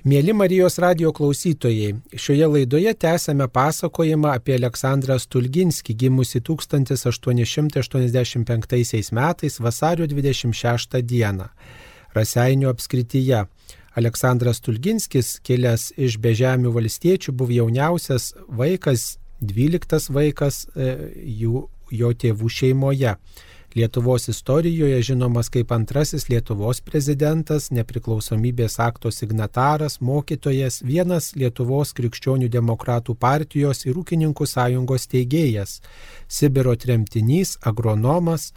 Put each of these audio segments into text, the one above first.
Mėly Marijos radio klausytojai, šioje laidoje tęsame pasakojimą apie Aleksandrą Stulginskį, gimusi 1885 metais vasario 26 dieną Raseinių apskrityje. Aleksandras Stulginskis, kilęs iš Bežemių valstiečių, buvo jauniausias vaikas, 12 vaikas e, jų, jo tėvų šeimoje. Lietuvos istorijoje žinomas kaip antrasis Lietuvos prezidentas, nepriklausomybės akto signataras, mokytojas, vienas Lietuvos krikščionių demokratų partijos ir ūkininkų sąjungos teigėjas, Sibiro tremtinys, agronomas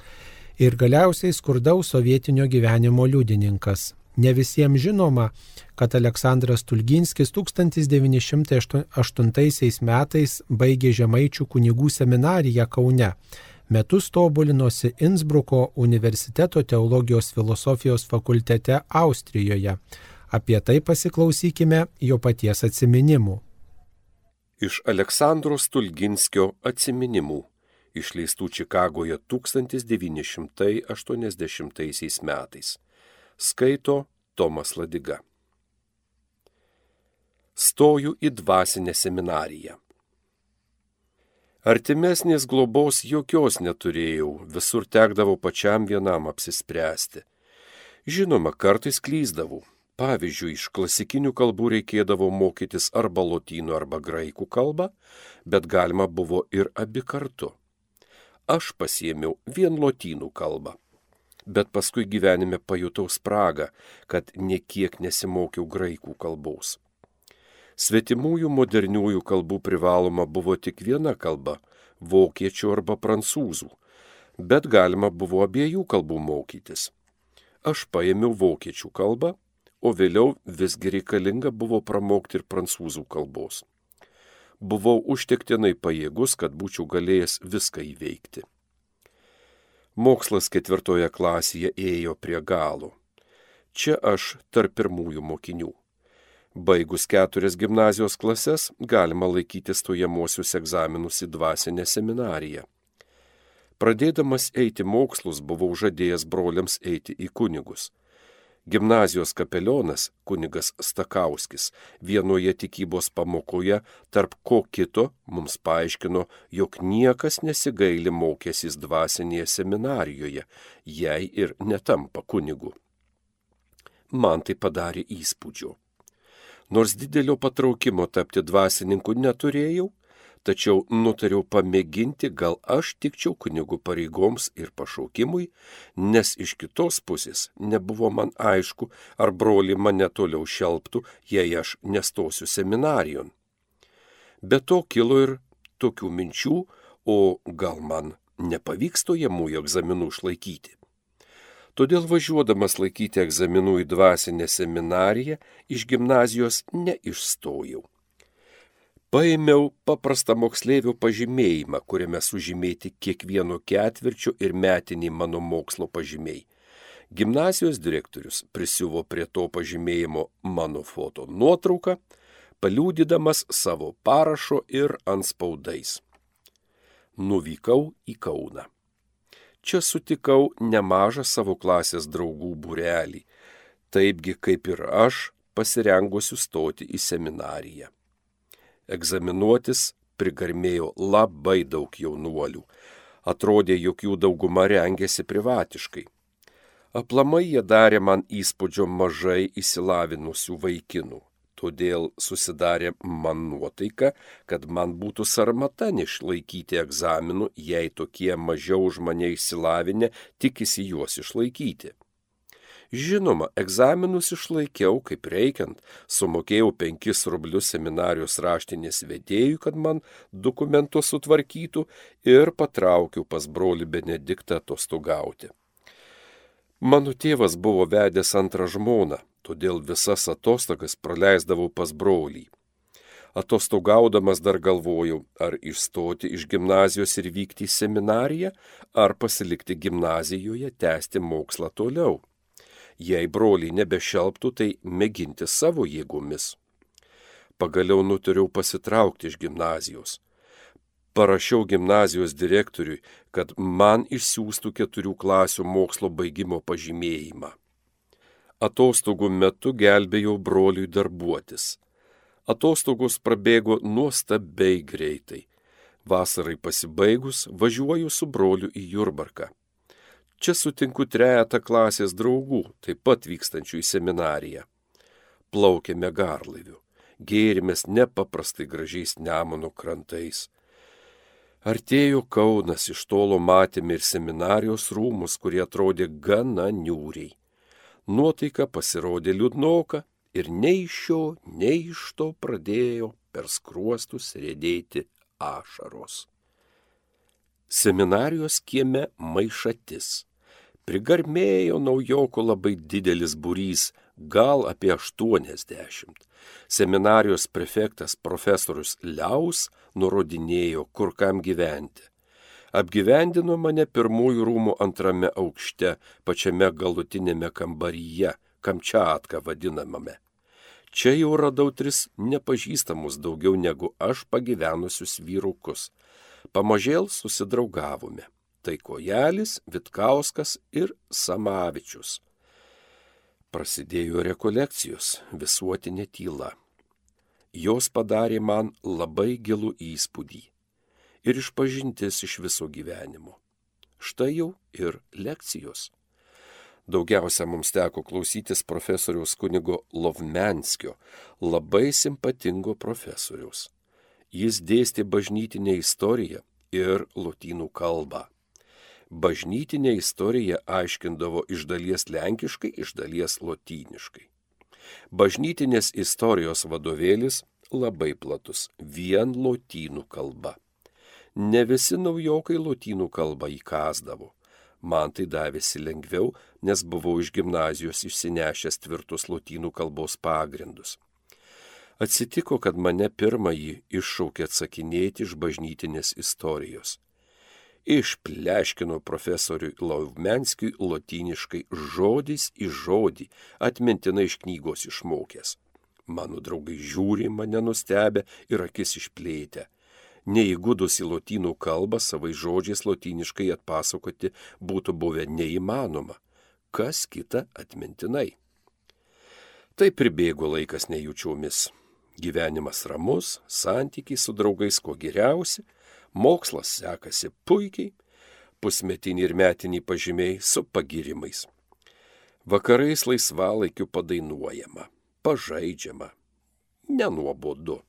ir galiausiai skurdaus sovietinio gyvenimo liudininkas. Ne visiems žinoma, kad Aleksandras Tulginskis 1908 metais baigė Žemaičių kunigų seminariją Kaune metus tobulinosi Innsbruko universiteto teologijos filosofijos fakultete Austrijoje. Apie tai pasiklausykime jo paties atminimų. Iš Aleksandro Stulginskio atminimų, išleistų Čikagoje 1980 metais. Skaito Tomas Ladiga. Stoju į dvasinę seminariją. Artimesnės globos jokios neturėjau, visur tekdavau pačiam vienam apsispręsti. Žinoma, kartais klyzdavau. Pavyzdžiui, iš klasikinių kalbų reikėdavo mokytis arba lotynų arba graikų kalbą, bet galima buvo ir abi kartu. Aš pasiemiau vien lotynų kalbą. Bet paskui gyvenime pajutau spragą, kad niekiek nesimokiau graikų kalbos. Svetimųjų moderniųjų kalbų privaloma buvo tik viena kalba - vokiečių arba prancūzų, bet galima buvo abiejų kalbų mokytis. Aš paėmiau vokiečių kalbą, o vėliau visgi reikalinga buvo pramokti ir prancūzų kalbos. Buvau užtektinai pajėgus, kad būčiau galėjęs viską įveikti. Mokslas ketvirtoje klasėje ėjo prie galo. Čia aš tarp pirmųjų mokinių. Baigus keturias gimnazijos klases galima laikyti stojamosius egzaminus į dvasinę seminariją. Pradėdamas eiti mokslus buvau žadėjęs broliams eiti į kunigus. Gimnazijos kapelionas kunigas Stakauskis vienoje tikybos pamokoje tarp ko kito mums paaiškino, jog niekas nesigaili mokėsis dvasinėje seminarijoje, jei ir netampa kunigu. Man tai padarė įspūdžio. Nors didelio patraukimo tapti dvasininku neturėjau, tačiau nutariau pamėginti, gal aš tikčiau kunigų pareigoms ir pašaukimui, nes iš kitos pusės nebuvo man aišku, ar broli mane toliau šelptų, jei aš nestosiu seminarijon. Be to kilo ir tokių minčių, o gal man nepavyks stojamųjų egzaminų išlaikyti. Todėl važiuodamas laikyti egzaminų į dvasinę seminariją iš gimnazijos neišstojau. Paėmiau paprastą moksleivio pažymėjimą, kuriame sužymėti kiekvieno ketvirčio ir metiniai mano mokslo pažymiai. Gimnazijos direktorius prisiuvo prie to pažymėjimo mano foto nuotrauką, paliūdydamas savo parašo ir anspaudais. Nuvykau į Kauną čia sutikau nemažą savo klasės draugų būrelį, taipgi kaip ir aš pasirengusiu stoti į seminariją. Egzaminuotis prigarmėjo labai daug jaunuolių, atrodė, jog jų dauguma rengėsi privatiškai. Aplamai jie darė man įspūdžio mažai įsilavinusių vaikinų todėl susidarė man nuotaika, kad man būtų sarmata neišlaikyti egzaminų, jei tokie mažiau už mane išsilavinę tikisi juos išlaikyti. Žinoma, egzaminus išlaikiau kaip reikiant, sumokėjau 5 rublius seminarijos raštinės vedėjui, kad man dokumentus sutvarkytų ir patraukiau pas broli Benediktą atostogauti. Mano tėvas buvo vedęs antrą žmoną, todėl visas atostogas praleisdavau pas brolį. Atostogaudamas dar galvojau, ar išstoti iš gimnazijos ir vykti į seminariją, ar pasilikti gimnazijoje, tęsti mokslą toliau. Jei broliai nebešelptų, tai mėginti savo jėgomis. Pagaliau nutariau pasitraukti iš gimnazijos. Parašiau gimnazijos direktoriui, kad man išsiųstų keturių klasių mokslo baigimo pažymėjimą. Atostogų metu gelbėjau broliui darbuotis. Atostogos prabėgo nuostabiai greitai. Vasarai pasibaigus važiuoju su broliu į Jurbarką. Čia sutinku trejata klasės draugų, taip pat vykstančių į seminariją. Plaukėme garlaiviu, gėrimės nepaprastai gražiais Nemono krantais. Artėjo Kaunas, iš tolo matėme ir seminarijos rūmus, kurie atrodė gana niūriai. Nuotaika pasirodė liūdnoka ir nei iš šio, nei iš to pradėjo per skruostus rėdėti ašaros. Seminarijos kieme maišatis. Prigarmėjo naujoko labai didelis būrys, gal apie 80. Seminarijos prefektas profesorius Liaus nurodinėjo, kur kam gyventi. Apgyvendino mane pirmųjų rūmų antrame aukšte, pačiame galutinėme kambaryje, Kamčiatka vadinamame. Čia jau radau tris nepažįstamus daugiau negu aš pagyvenusius vyrukus. Pamažėl susidraugavome. Tai Kojelis, Vitkauskas ir Samavičius. Prasidėjo rekolekcijos, visuotinė tyla. Jos padarė man labai gilų įspūdį ir išpažintis iš viso gyvenimo. Štai jau ir lekcijos. Daugiausia mums teko klausytis profesoriaus kunigo Lovmenskio, labai simpatingo profesoriaus. Jis dėstė bažnytinę istoriją ir lotynų kalbą bažnytinę istoriją aiškindavo iš dalies lenkiškai, iš dalies lotyniškai. Bažnytinės istorijos vadovėlis labai platus, vien lotynų kalba. Ne visi naujokai lotynų kalbą įkasdavo. Man tai davėsi lengviau, nes buvau iš gimnazijos išsinešęs tvirtus lotynų kalbos pagrindus. Atsitiko, kad mane pirmąjį iššaukė atsakinėti iš bažnytinės istorijos išpleškino profesoriui Lauvmenskiui lotyniškai žodis į žodį, atmintinai iš knygos išmokęs. Mano draugai žiūri mane nustebę ir akis išplėtę. Neįgudus į lotynų kalbą savai žodžiais lotyniškai atpasakoti būtų buvę neįmanoma. Kas kita atmintinai? Tai pribėgo laikas nejučiomis. Gyvenimas ramus, santykiai su draugais kuo geriausi, mokslas sekasi puikiai, pusmetiniai ir metiniai pažymiai su pagirimais. Vakarais laisvalaikiu padainuojama, pažaidžiama, nenuobodu.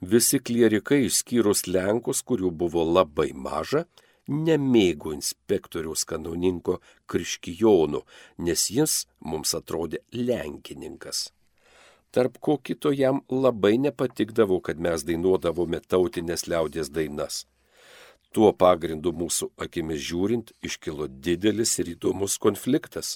Visi klierikai išskyrus Lenkus, kurių buvo labai maža, nemėgo inspektoriaus kanauninko Kriškijonų, nes jis mums atrodė lenkininkas. Tarp ko kito jam labai nepatikdavo, kad mes dainuodavome tautinės liaudės dainas. Tuo pagrindu mūsų akimis žiūrint iškilo didelis ir įdomus konfliktas.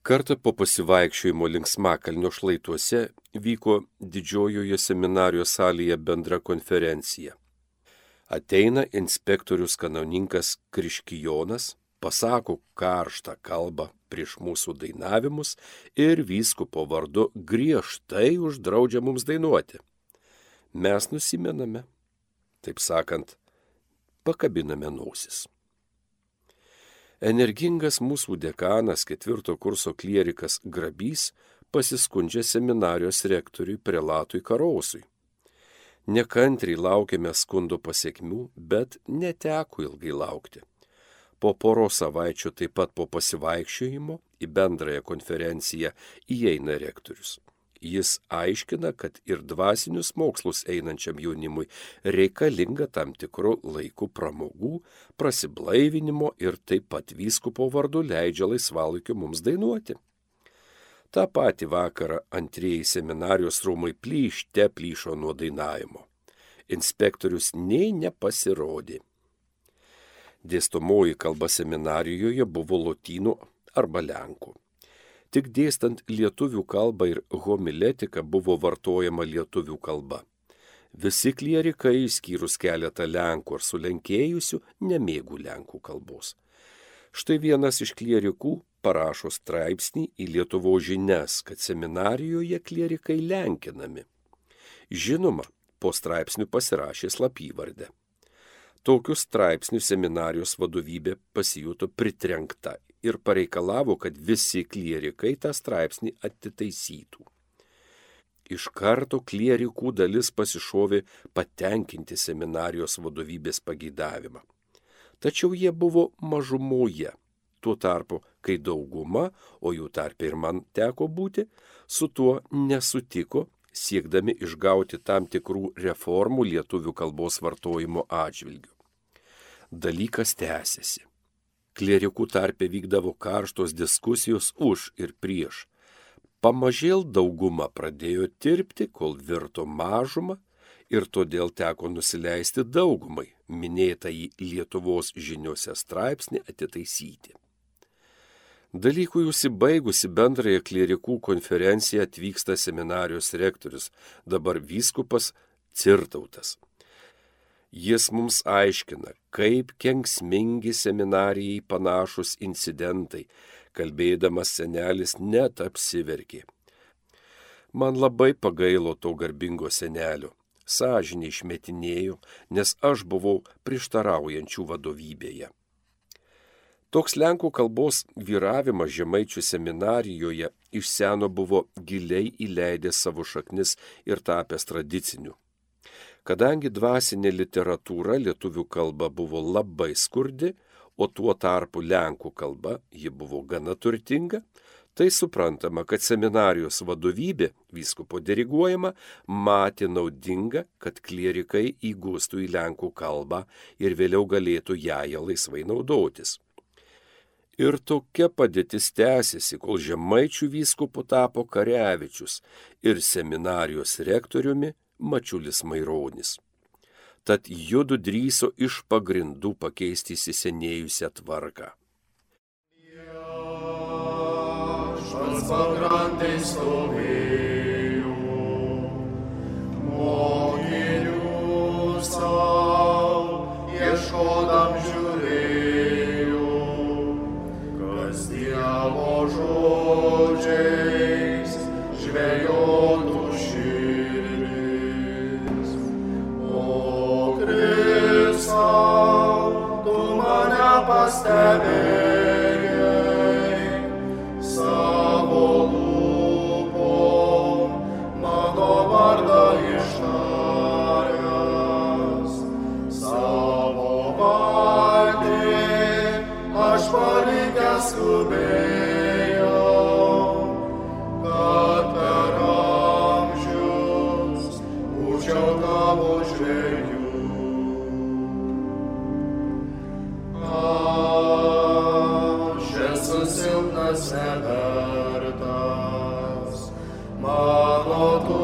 Kartą po pasivaikščiojimo linksmakalnio šlaituose vyko didžiojoje seminarijos salėje bendra konferencija. Ateina inspektorius kanauninkas Kriškijonas, pasako karštą kalbą prieš mūsų dainavimus ir vyskupo vardu griežtai uždraudžia mums dainuoti. Mes nusimename, taip sakant, pakabiname nosis. Energingas mūsų dekanas ketvirto kurso klierikas Grabys pasiskundžia seminarijos rektoriui prelatui Karausui. Nekantriai laukiame skundo pasiekmių, bet neteko ilgai laukti. Po poros savaičių taip pat po pasivaikščiojimo į bendrąją konferenciją įeina rektorius. Jis aiškina, kad ir dvasinius mokslus einančiam jaunimui reikalinga tam tikrų laikų pramogų, prasiblaivinimo ir taip pat vyskupo vardu leidžia laisvalaikiu mums dainuoti. Ta pati vakarą antrieji seminarijos rūmai plyšte plyšo nuo dainavimo. Inspektorius nei nepasirodė dėstomoji kalba seminarijoje buvo lotynų arba lenkų. Tik dėstant lietuvių kalbą ir homiletika buvo vartojama lietuvių kalba. Visi klierikai, išskyrus keletą lenkų ar sulenkėjusių, nemėgų lenkų kalbos. Štai vienas iš klierikų parašo straipsnį į Lietuvo žinias, kad seminarijoje klierikai lenkinami. Žinoma, po straipsnių pasirašė slapyvardę. Tokius straipsnius seminarijos vadovybė pasijuto pritrenkta ir pareikalavo, kad visi klierikai tą straipsnį atitaisytų. Iš karto klierikų dalis pasišovė patenkinti seminarijos vadovybės pageidavimą. Tačiau jie buvo mažumoje. Tuo tarpu, kai dauguma, o jų tarp ir man teko būti, su tuo nesutiko, siekdami išgauti tam tikrų reformų lietuvių kalbos vartojimo atžvilgių. Dalykas tęsiasi. Klierikų tarpe vykdavo karštos diskusijos už ir prieš Pamažėl dauguma pradėjo tirpti, kol virto mažumą ir todėl teko nusileisti daugumai minėtą į Lietuvos žiniuose straipsnį atitaisyti. Dalykui užsibaigusi bendrąją klierikų konferenciją atvyksta seminarijos rektorius, dabar vyskupas Cirtautas. Jis mums aiškina, kaip kenksmingi seminarijai panašus incidentai, kalbėdamas senelis net apsiverkė. Man labai pagailo to garbingo senelio, sąžinė išmetinėjo, nes aš buvau prieštaraujančių vadovybėje. Toks lenkų kalbos vyravimas žemaičių seminarijoje iš seno buvo giliai įleidęs savo šaknis ir tapęs tradiciniu. Kadangi dvasinė literatūra lietuvių kalba buvo labai skurdi, o tuo tarpu lenkų kalba ji buvo gana turtinga, tai suprantama, kad seminarijos vadovybė, vyskupo diriguojama, matė naudinga, kad klierikai įgūstų į lenkų kalbą ir vėliau galėtų ją laisvai naudotis. Ir tokia padėtis tęsiasi, kol žemaičių vyskupu tapo Karevičius ir seminarijos rektoriumi Mačiulis Maironis tad judu drįso iš pagrindų pakeisti įsisenėjusią tvarką. Viešpats pakrantės stovėjo, gosta mano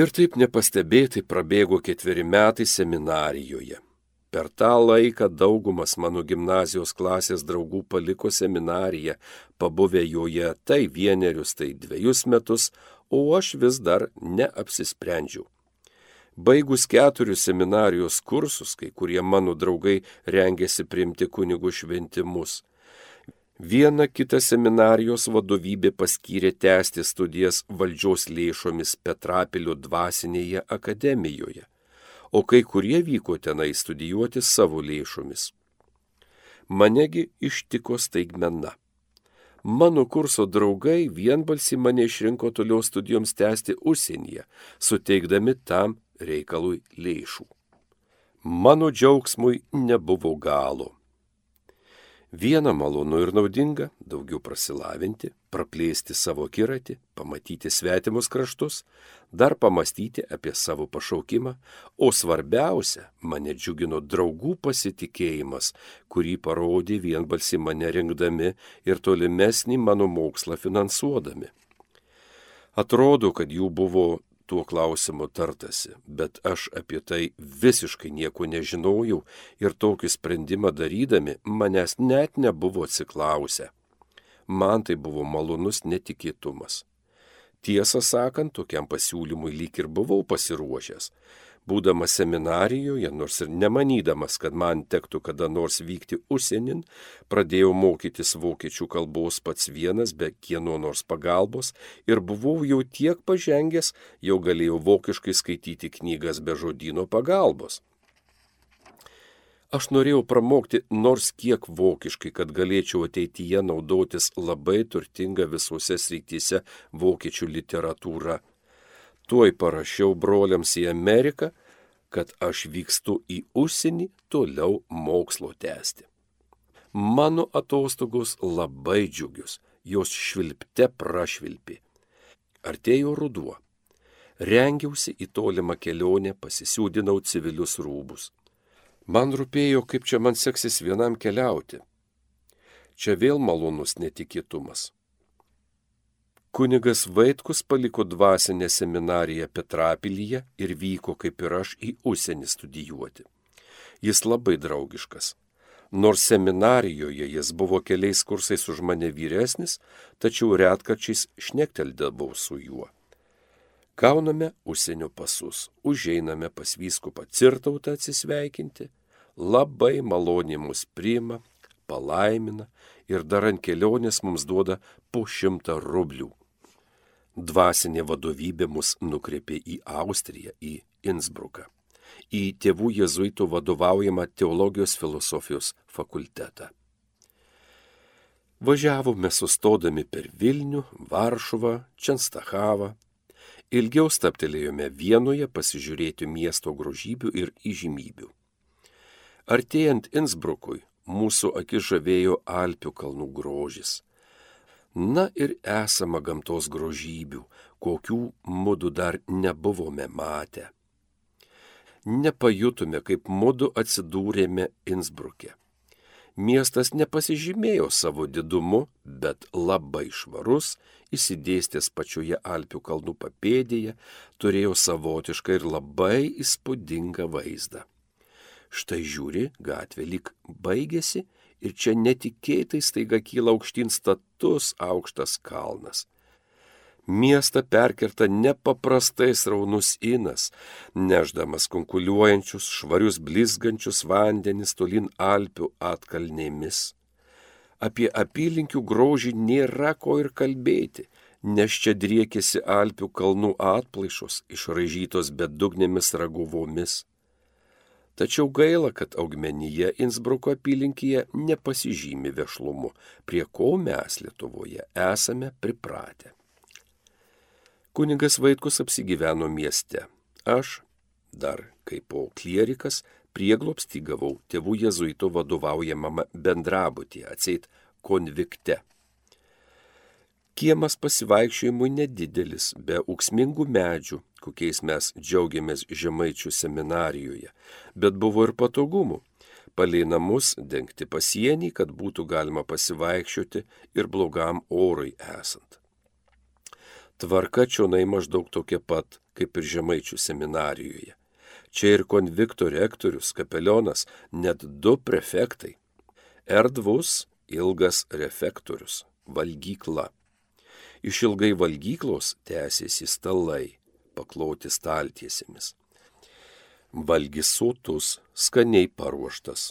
Ir taip nepastebėtai prabėgo ketveri metai seminarijoje. Per tą laiką daugumas mano gimnazijos klasės draugų paliko seminariją, pabuvę joje tai vienerius, tai dviejus metus, o aš vis dar neapsisprendžiau. Baigus keturius seminarijos kursus, kai kurie mano draugai rengėsi priimti kunigų šventimus, Vieną kitą seminarijos vadovybė paskyrė tęsti studijas valdžios lėšomis Petrapilio dvasinėje akademijoje, o kai kurie vyko tenai studijuoti savo lėšomis. Manegi ištiko staigmena. Mano kurso draugai vienbalsi mane išrinko toliau studijoms tęsti užsienyje, suteikdami tam reikalui lėšų. Mano džiaugsmui nebuvo galo. Viena malonu ir naudinga - daugiau prasilavinti, praplėsti savo kiratį, pamatyti svetimus kraštus, dar pamastyti apie savo pašaukimą, o svarbiausia - mane džiugino draugų pasitikėjimas, kurį parodė vienbalsi mane rinkdami ir tolimesnį mano mokslą finansuodami. Atrodo, kad jų buvo tuo klausimu tartasi, bet aš apie tai visiškai nieko nežinojau ir tokį sprendimą darydami manęs net nebuvo atsiklausę. Man tai buvo malonus netikėtumas. Tiesą sakant, tokiam pasiūlymui lyg ir buvau pasiruošęs, Būdamas seminarijoje, nors ir nemanydamas, kad man tektų kada nors vykti užsienin, pradėjau mokytis vokiečių kalbos pats vienas be kieno nors pagalbos ir buvau jau tiek pažengęs, jau galėjau vokiškai skaityti knygas be žodino pagalbos. Aš norėjau pramokti nors kiek vokiškai, kad galėčiau ateityje naudotis labai turtinga visose srityse vokiečių literatūra tuoj parašiau broliams į Ameriką, kad aš vykstu į užsienį toliau mokslo tęsti. Mano atostogos labai džiugius, jos švilpte prašvilpi. Artėjo ruduo. Rengiausi į tolimą kelionę, pasisiūdinau civilius rūbus. Man rūpėjo, kaip čia man seksis vienam keliauti. Čia vėl malonus netikėtumas. Kunigas Vaitkus paliko dvasinę seminariją Petrapilyje ir vyko kaip ir aš į užsienį studijuoti. Jis labai draugiškas. Nors seminarijoje jis buvo keliais kursais už mane vyresnis, tačiau retkarčiais šnekteldavau su juo. Gauname užsienio pasus, užeiname pas vyskupą cirtautą atsisveikinti, labai maloniai mus priima, palaimina ir dar ant kelionės mums duoda po šimtą rublių dvasinė vadovybė mus nukreipė į Austriją, į Innsbruką, į tėvų jezuitų vadovaujamą teologijos filosofijos fakultetą. Važiavome sustodami per Vilnių, Varšuvą, Čenstachavą. Ilgiau staptelėjome vienoje pasižiūrėti miesto grožybių ir įžymybių. Artėjant Innsbrukui, mūsų akis žavėjo Alpių kalnų grožis na ir esama gamtos grožybių, kokių mūdu dar nebuvome matę. Nepajutome, kaip mūdu atsidūrėme Innsbruke. Miestas nepasižymėjo savo didumu, bet labai švarus, įsidėstęs pačioje Alpių kalnų papėdėje, turėjo savotišką ir labai įspūdingą vaizdą. Štai žiūri, gatvė lik baigėsi ir čia netikėtai staiga kyla aukštyn status aukštas kalnas. Miestą perkerta nepaprastai raunus inas, neždamas konkuliuojančius, švarius blizgančius vandenis tolin Alpių atkalnėmis. Apie apylinkių grožį nėra ko ir kalbėti, nes čia driekėsi Alpių kalnų atplaišos, išražytos bedugnėmis raguvomis. Tačiau gaila, kad augmenyje Innsbruko apylinkėje nepasižymi vešlumu, prie ko mes Lietuvoje esame pripratę. Kunigas Vaitkus apsigyveno mieste. Aš, dar kaip po klierikas, prieglopstį gavau tėvų jezuito vadovaujamame bendrabutį, atseit konvikte. Kiemas pasivaikščiojimui nedidelis, be auksmingų medžių, kokiais mes džiaugiamės žemaičių seminarijoje, bet buvo ir patogumų. Palei namus dengti pasienį, kad būtų galima pasivaikščioti ir blogam orui esant. Tvarka čionai maždaug tokia pat, kaip ir žemaičių seminarijoje. Čia ir konvikto rektorius, kapelionas, net du prefektai. Erdvus, ilgas refektorius, valgykla. Išilgai valgyklos tęsėsi stalai, pakloti staltiesėmis. Valgis sotus, skaniai paruoštas.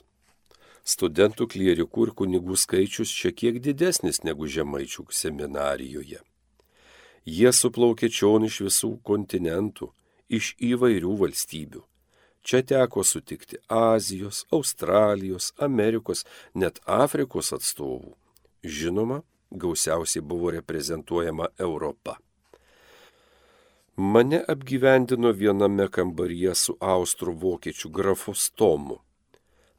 Studentų klierikų ir kunigų skaičius šiek tiek didesnis negu žemaičių seminarijoje. Jie suplaukė čion iš visų kontinentų, iš įvairių valstybių. Čia teko sutikti Azijos, Australijos, Amerikos, net Afrikos atstovų. Žinoma, gausiausiai buvo reprezentuojama Europa. Mane apgyvendino viename kambaryje su austrų vokiečių grafu Stomu.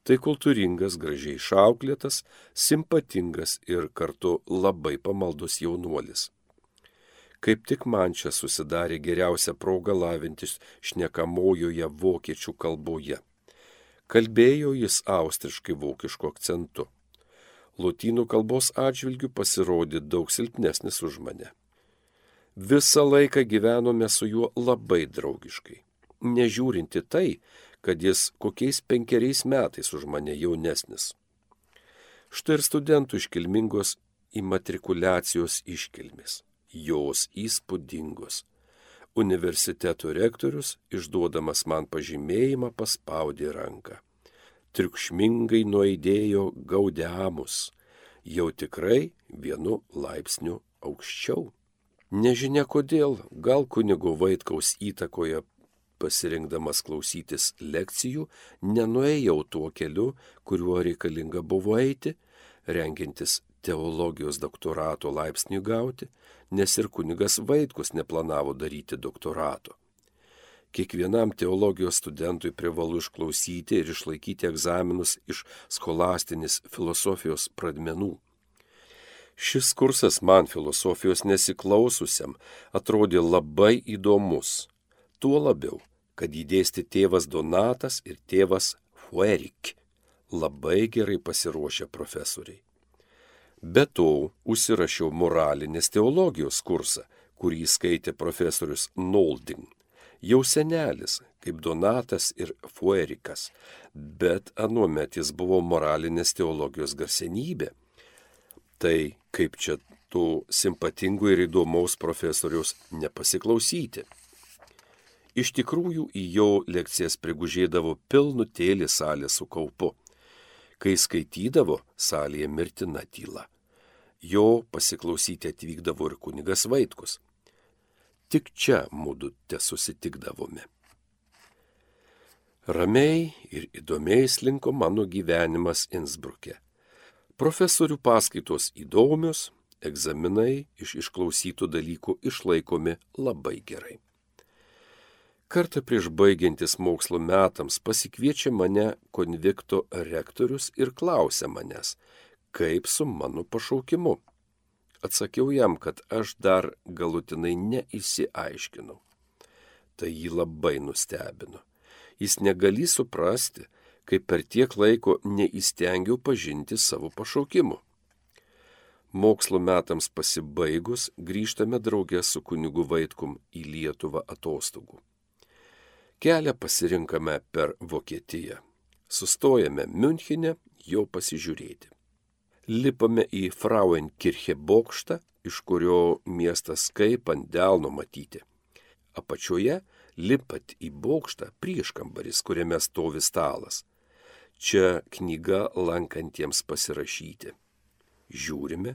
Tai kultūringas, gražiai išauklėtas, simpatingas ir kartu labai pamaldus jaunuolis. Kaip tik man čia susidarė geriausia proga lavintis šnekamojoje vokiečių kalboje. Kalbėjo jis austriškai vokišku akcentu lotynų kalbos atžvilgių pasirodė daug silpnesnis už mane. Visą laiką gyvenome su juo labai draugiškai, nežiūrinti tai, kad jis kokiais penkeriais metais už mane jaunesnis. Štai ir studentų iškilmingos imatrikuliacijos iškilmis, jos įspūdingos. Universiteto rektorius, išduodamas man pažymėjimą, paspaudė ranką triukšmingai nuaidėjo gaudiamus, jau tikrai vienu laipsniu aukščiau. Nežinia kodėl, gal kunigo Vaitkaus įtakoje pasirinkdamas klausytis lekcijų, nenuėjau tuo keliu, kuriuo reikalinga buvo eiti, rengintis teologijos doktorato laipsnį gauti, nes ir kunigas Vaitkus neplanavo daryti doktorato. Kiekvienam teologijos studentui privalu išklausyti ir išlaikyti egzaminus iš scholastinis filosofijos pradmenų. Šis kursas man filosofijos nesiklaususiam atrodė labai įdomus. Tuo labiau, kad įdėsti tėvas Donatas ir tėvas Fuerik. Labai gerai pasiruošę profesoriai. Be to, užsirašiau moralinės teologijos kursą, kurį skaitė profesorius Nolding jau senelis, kaip Donatas ir Fuerikas, bet anuomet jis buvo moralinės teologijos garsenybė. Tai kaip čia tų simpatingų ir įdomaus profesoriaus nepasiklausyti. Iš tikrųjų į jo lekcijas prigužėdavo pilnutėlį salė su kaupu. Kai skaitydavo, salėje mirtina tyla. Jo pasiklausyti atvykdavo ir kunigas Vaitkus tik čia mūdu te susitikdavome. Ramiai ir įdomiai slinko mano gyvenimas Innsbruke. Profesorių paskaitos įdomios, egzaminai iš išklausytų dalykų išlaikomi labai gerai. Kartą prieš baigiantis mokslo metams pasikviečia mane konvikto rektorius ir klausia manęs, kaip su mano pašaukimu. Atsakiau jam, kad aš dar galutinai neįsiaiškinau. Tai jį labai nustebino. Jis negali suprasti, kaip per tiek laiko neįstengiau pažinti savo pašaukimu. Mokslo metams pasibaigus grįžtame draugė su kunigu Vaitkum į Lietuvą atostogų. Kelią pasirinkame per Vokietiją. Sustojame Münchenė jo pasižiūrėti lipame į Frauenkirche bokštą, iš kurio miestas kaip ant delno matyti. Apačioje lipat į bokštą prieškambaris, kuriame stovi stalas. Čia knyga lankantiems pasirašyti. Žiūrime,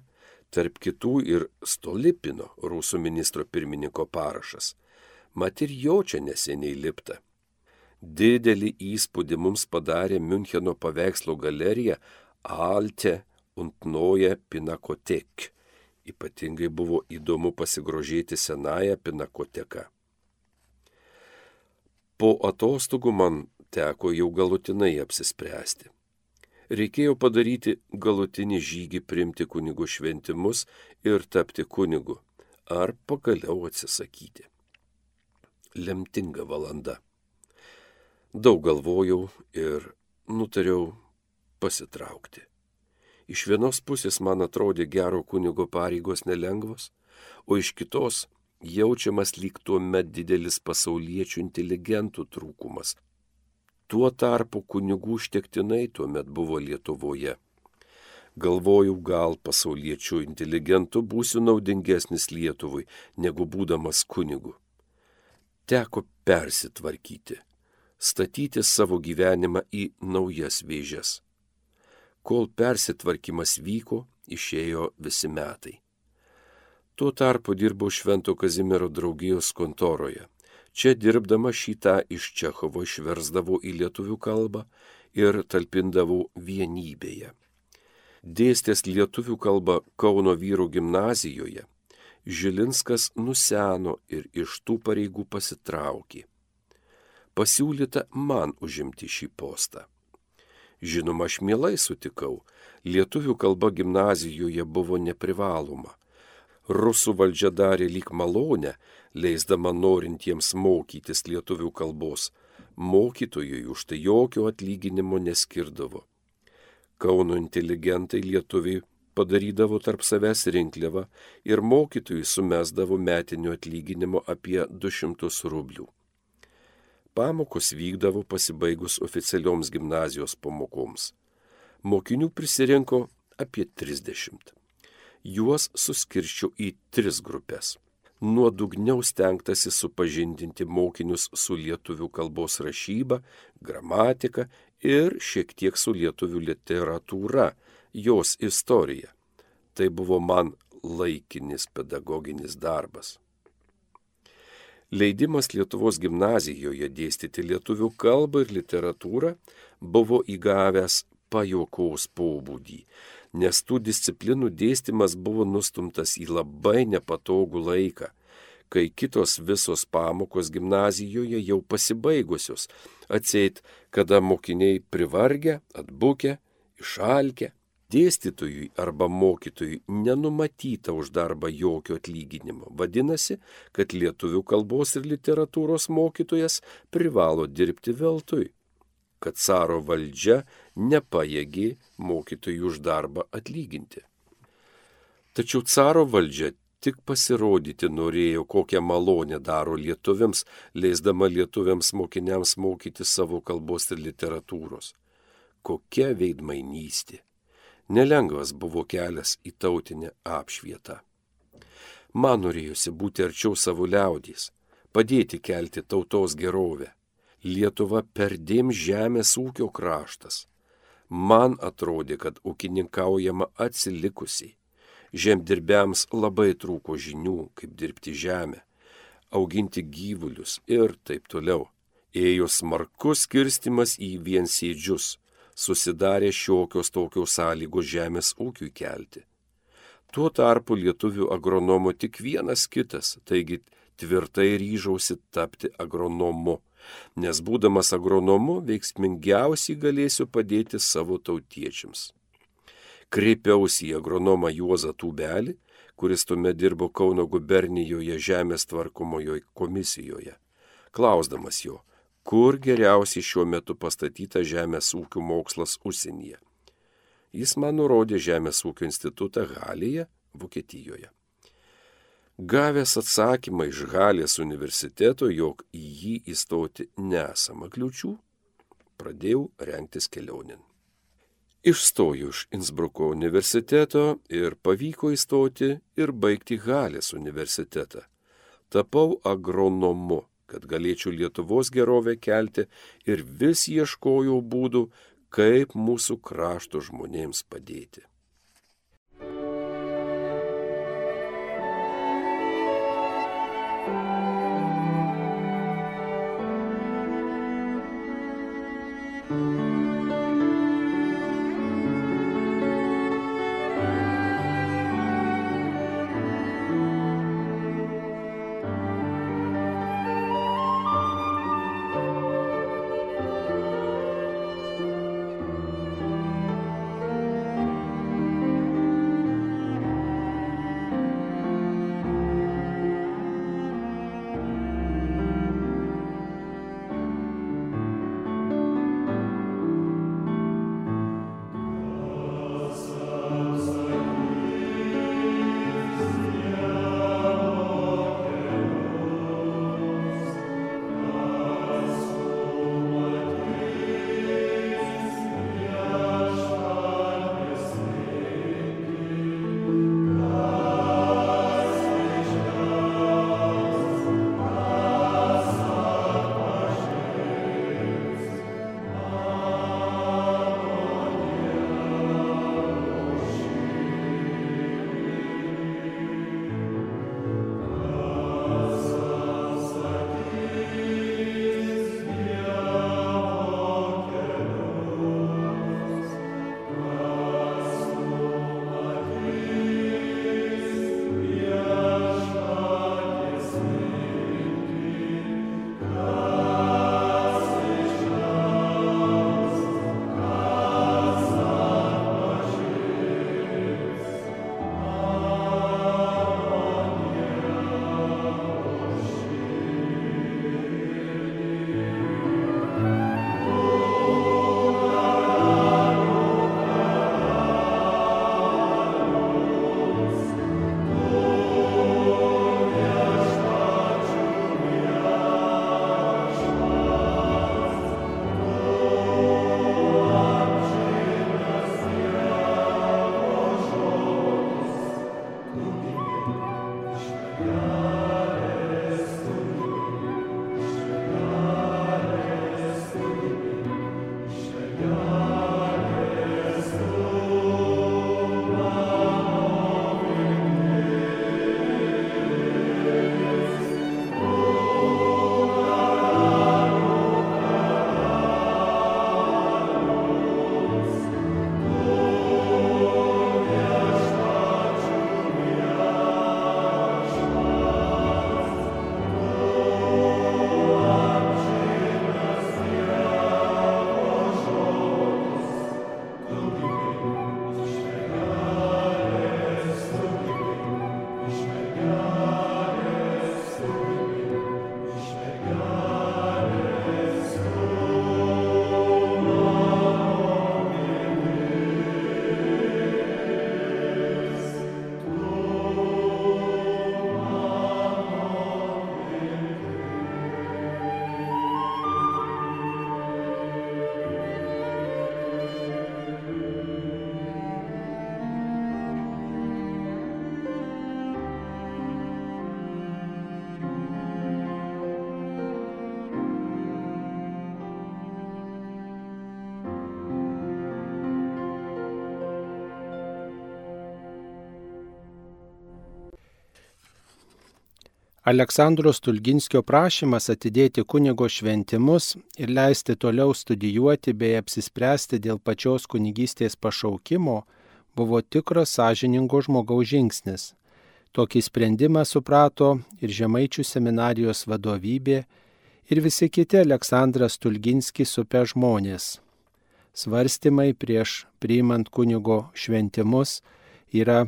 tarp kitų ir Stolipino, rusų ministro pirmininko parašas. Mat ir jo čia neseniai lipta. Didelį įspūdį mums padarė Müncheno paveikslo galerija Alte und Neue Pinakothek. Ypatingai buvo įdomu pasigrožėti senąją pinakoteka. Po atostogų man teko jau galutinai apsispręsti. Reikėjo padaryti galutinį žygį primti kunigų šventimus ir tapti kunigu, ar pagaliau atsisakyti. Lemtinga valanda. Daug galvojau ir nutariau pasitraukti. Iš vienos pusės man atrodė gero kunigo pareigos nelengvos, o iš kitos jaučiamas lyg tuo met didelis pasauliečių inteligentų trūkumas. Tuo tarpu kunigų užtektinai tuo met buvo Lietuvoje. Galvojau, gal pasauliečių inteligentų būsiu naudingesnis Lietuvai, negu būdamas kunigu. Teko persitvarkyti, statyti savo gyvenimą į naujas vėžes. Kol persitvarkymas vyko, išėjo visi metai. Tuo tarpu dirbau Švento Kazimiero draugijos kontoroje. Čia dirbdama šitą iš Čechovo išversdavau į lietuvių kalbą ir talpindavau vienybėje. Dėstęs lietuvių kalbą Kauno vyrų gimnazijoje, Žilinskas nuseno ir iš tų pareigų pasitraukė. Pasiūlyta man užimti šį postą. Žinoma, aš mielai sutikau, lietuvių kalba gimnazijoje buvo neprivaloma. Rusų valdžia darė lyg malonę, leisdama norintiems mokytis lietuvių kalbos. Mokytojui už tai jokio atlyginimo neskirdavo. Kauno inteligentai lietuviai padarydavo tarp savęs rinkliavą ir mokytojui sumesdavo metinio atlyginimo apie 200 rublių. Pamokos vykdavo pasibaigus oficialioms gimnazijos pamokoms. Mokinių prisirinko apie 30. Juos suskirščiau į tris grupės. Nuodugniau stengtasi supažindinti mokinius su lietuvių kalbos rašyba, gramatika ir šiek tiek su lietuvių literatūra, jos istorija. Tai buvo man laikinis pedagoginis darbas. Leidimas Lietuvos gimnazijoje dėstyti lietuvių kalbą ir literatūrą buvo įgavęs pajokos pobūdį, nes tų disciplinų dėstymas buvo nustumtas į labai nepatogų laiką, kai kitos visos pamokos gimnazijoje jau pasibaigusios, atseit, kada mokiniai privargę, atbukę, išalkę, dėstytojui arba mokytojui nenumatyta už darbą jokio atlyginimo. Vadinasi, kad lietuvių kalbos ir literatūros mokytojas privalo dirbti veltui, kad caro valdžia nepajėgi mokytojui už darbą atlyginti. Tačiau caro valdžia tik pasirodyti norėjo, kokią malonę daro lietuviams, leisdama lietuviams mokiniams mokyti savo kalbos ir literatūros. Kokia veidmainystė nelengvas buvo kelias į tautinę apšvietą. Man norėjusi būti arčiau savo liaudys, padėti kelti tautos gerovę. Lietuva perdėm žemės ūkio kraštas. Man atrodė, kad ūkininkaujama atsilikusiai. Žemdirbiams labai trūko žinių, kaip dirbti žemę, auginti gyvulius ir taip toliau. Ėjo smarkus skirstimas į viensėdžius susidarė šiokios tokios sąlygos žemės ūkiui kelti. Tuo tarpu lietuvių agronomų tik vienas kitas, taigi tvirtai ryžausi tapti agronomu, nes būdamas agronomu veiksmingiausiai galėsiu padėti savo tautiečiams. Kreipiausi į agronomą Juozą Tūbelį, kuris tuomet dirbo Kauno gubernijoje žemės tvarkomojo komisijoje, klausdamas jo, kur geriausiai šiuo metu pastatytas žemės ūkio mokslas užsienyje. Jis man nurodė Žemės ūkio institutą Halėje, Vokietijoje. Gavęs atsakymą iš Halės universiteto, jog į jį įstoti nesama kliučių, pradėjau renktis kelionin. Išstojau iš Innsbruko universiteto ir pavyko įstoti ir baigti Halės universitetą. Tapau agronomu kad galėčiau Lietuvos gerovę kelti ir vis ieškojau būdų, kaip mūsų krašto žmonėms padėti. Aleksandro Stulginskio prašymas atidėti kunigo šventimus ir leisti toliau studijuoti bei apsispręsti dėl pačios kunigystės pašaukimo buvo tikras sąžiningo žmogaus žingsnis. Tokį sprendimą suprato ir Žemaičių seminarijos vadovybė ir visi kiti Aleksandras Tulginski supę žmonės. Svarstymai prieš priimant kunigo šventimus yra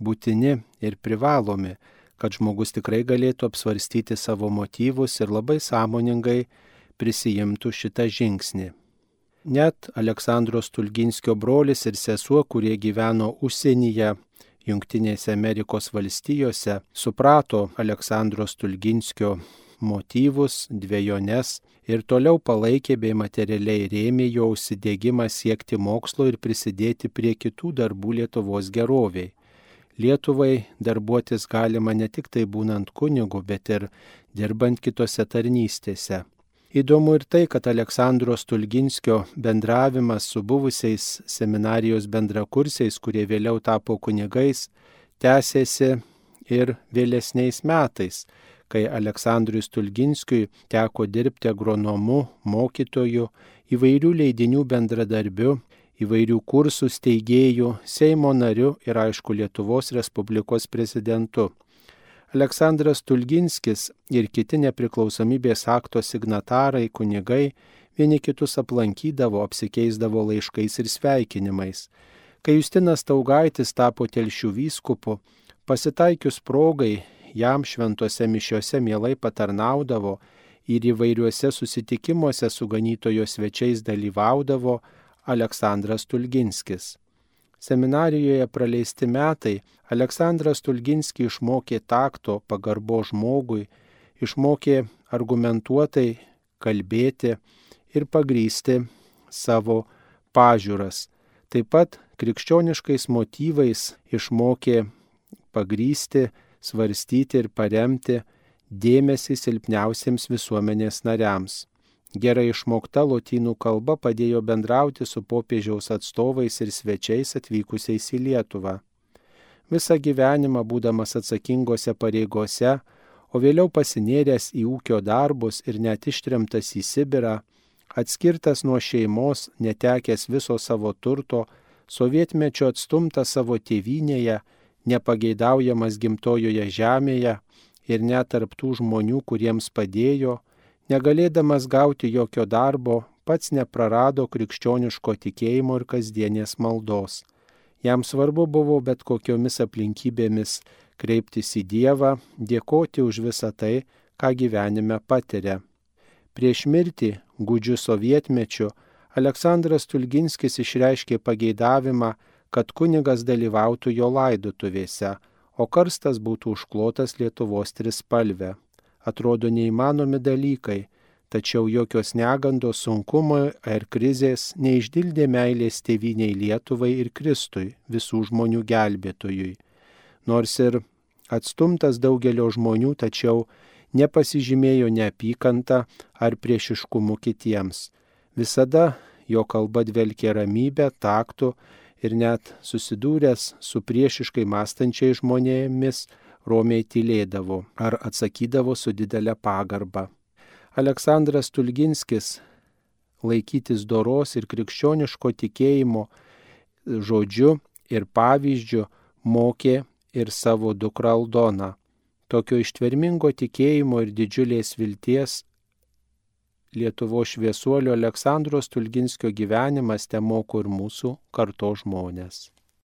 būtini ir privalomi, kad žmogus tikrai galėtų apsvarstyti savo motyvus ir labai sąmoningai prisijimtų šitą žingsnį. Net Aleksandros Tulginskio brolis ir sesuo, kurie gyveno užsienyje, Junktinėse Amerikos valstijose, suprato Aleksandros Tulginskio motyvus, dviejones ir toliau palaikė bei materialiai rėmė jo užsidėgymą siekti mokslo ir prisidėti prie kitų darbų Lietuvos geroviai. Lietuvai darbuotis galima ne tik tai būnant kunigu, bet ir dirbant kitose tarnystėse. Įdomu ir tai, kad Aleksandro Stulginskio bendravimas su buvusiais seminarijos bendrakursiais, kurie vėliau tapo kunigais, tęsėsi ir vėlesniais metais, kai Aleksandrui Stulginskiui teko dirbti agronomu, mokytoju, įvairių leidinių bendradarbiu, įvairių kursų steigėjų, Seimo nariu ir aišku Lietuvos Respublikos prezidentu. Aleksandras Tulginskis ir kiti nepriklausomybės akto signatarai, kunigai vieni kitus aplankydavo, apsikeisdavo laiškais ir sveikinimais. Kai Justinas Taugaitis tapo telšių vyskupu, pasitaikius progai jam šventose mišiuose mielai patarnaudavo ir įvairiuose susitikimuose su ganytojo svečiais dalyvaudavo Aleksandras Tulginskis. Seminarijoje praleisti metai Aleksandras Tulginski išmokė takto, pagarbo žmogui, išmokė argumentuotai kalbėti ir pagrysti savo pažiūras. Taip pat krikščioniškais motyvais išmokė pagrysti svarstyti ir paremti dėmesį silpniausiems visuomenės nariams. Gerai išmokta lotynų kalba padėjo bendrauti su popiežiaus atstovais ir svečiais atvykusiais į Lietuvą. Visą gyvenimą būdamas atsakingose pareigose, o vėliau pasinėręs į ūkio darbus ir net ištremtas į Sibirą, atskirtas nuo šeimos, netekęs viso savo turto, sovietmečio atstumtas savo tėvynėje, nepageidaujamas gimtojoje žemėje ir net tarptų žmonių, kuriems padėjo, negalėdamas gauti jokio darbo, pats neprarado krikščioniško tikėjimo ir kasdienės maldos. Jam svarbu buvo bet kokiomis aplinkybėmis kreiptis į Dievą, dėkoti už visą tai, ką gyvenime patiria. Prieš mirtį, gudžių sovietmečiu, Aleksandras Tulginskis išreiškė pageidavimą, kad kunigas dalyvautų jo laidotuvėse, o karstas būtų užklotas Lietuvos trispalvę. Atrodo neįmanomi dalykai, tačiau jokios negandos sunkumo ar krizės neišdildė meilės tėviniai Lietuvai ir Kristui, visų žmonių gelbėtojui. Nors ir atstumtas daugelio žmonių, tačiau nepasižymėjo neapykanta ar priešiškumu kitiems. Visada jo kalba dvelkė ramybę, taktų ir net susidūręs su priešiškai mąstančiai žmonėmis, romiai tylėdavo ar atsakydavo su didelė pagarba. Aleksandras Tulginskis laikytis doros ir krikščioniško tikėjimo žodžiu ir pavyzdžiu mokė ir savo dukrą Aldoną. Tokio ištvermingo tikėjimo ir didžiulės vilties Lietuvo šviesuolio Aleksandro Stulginskio gyvenimas te moko ir mūsų karto žmonės.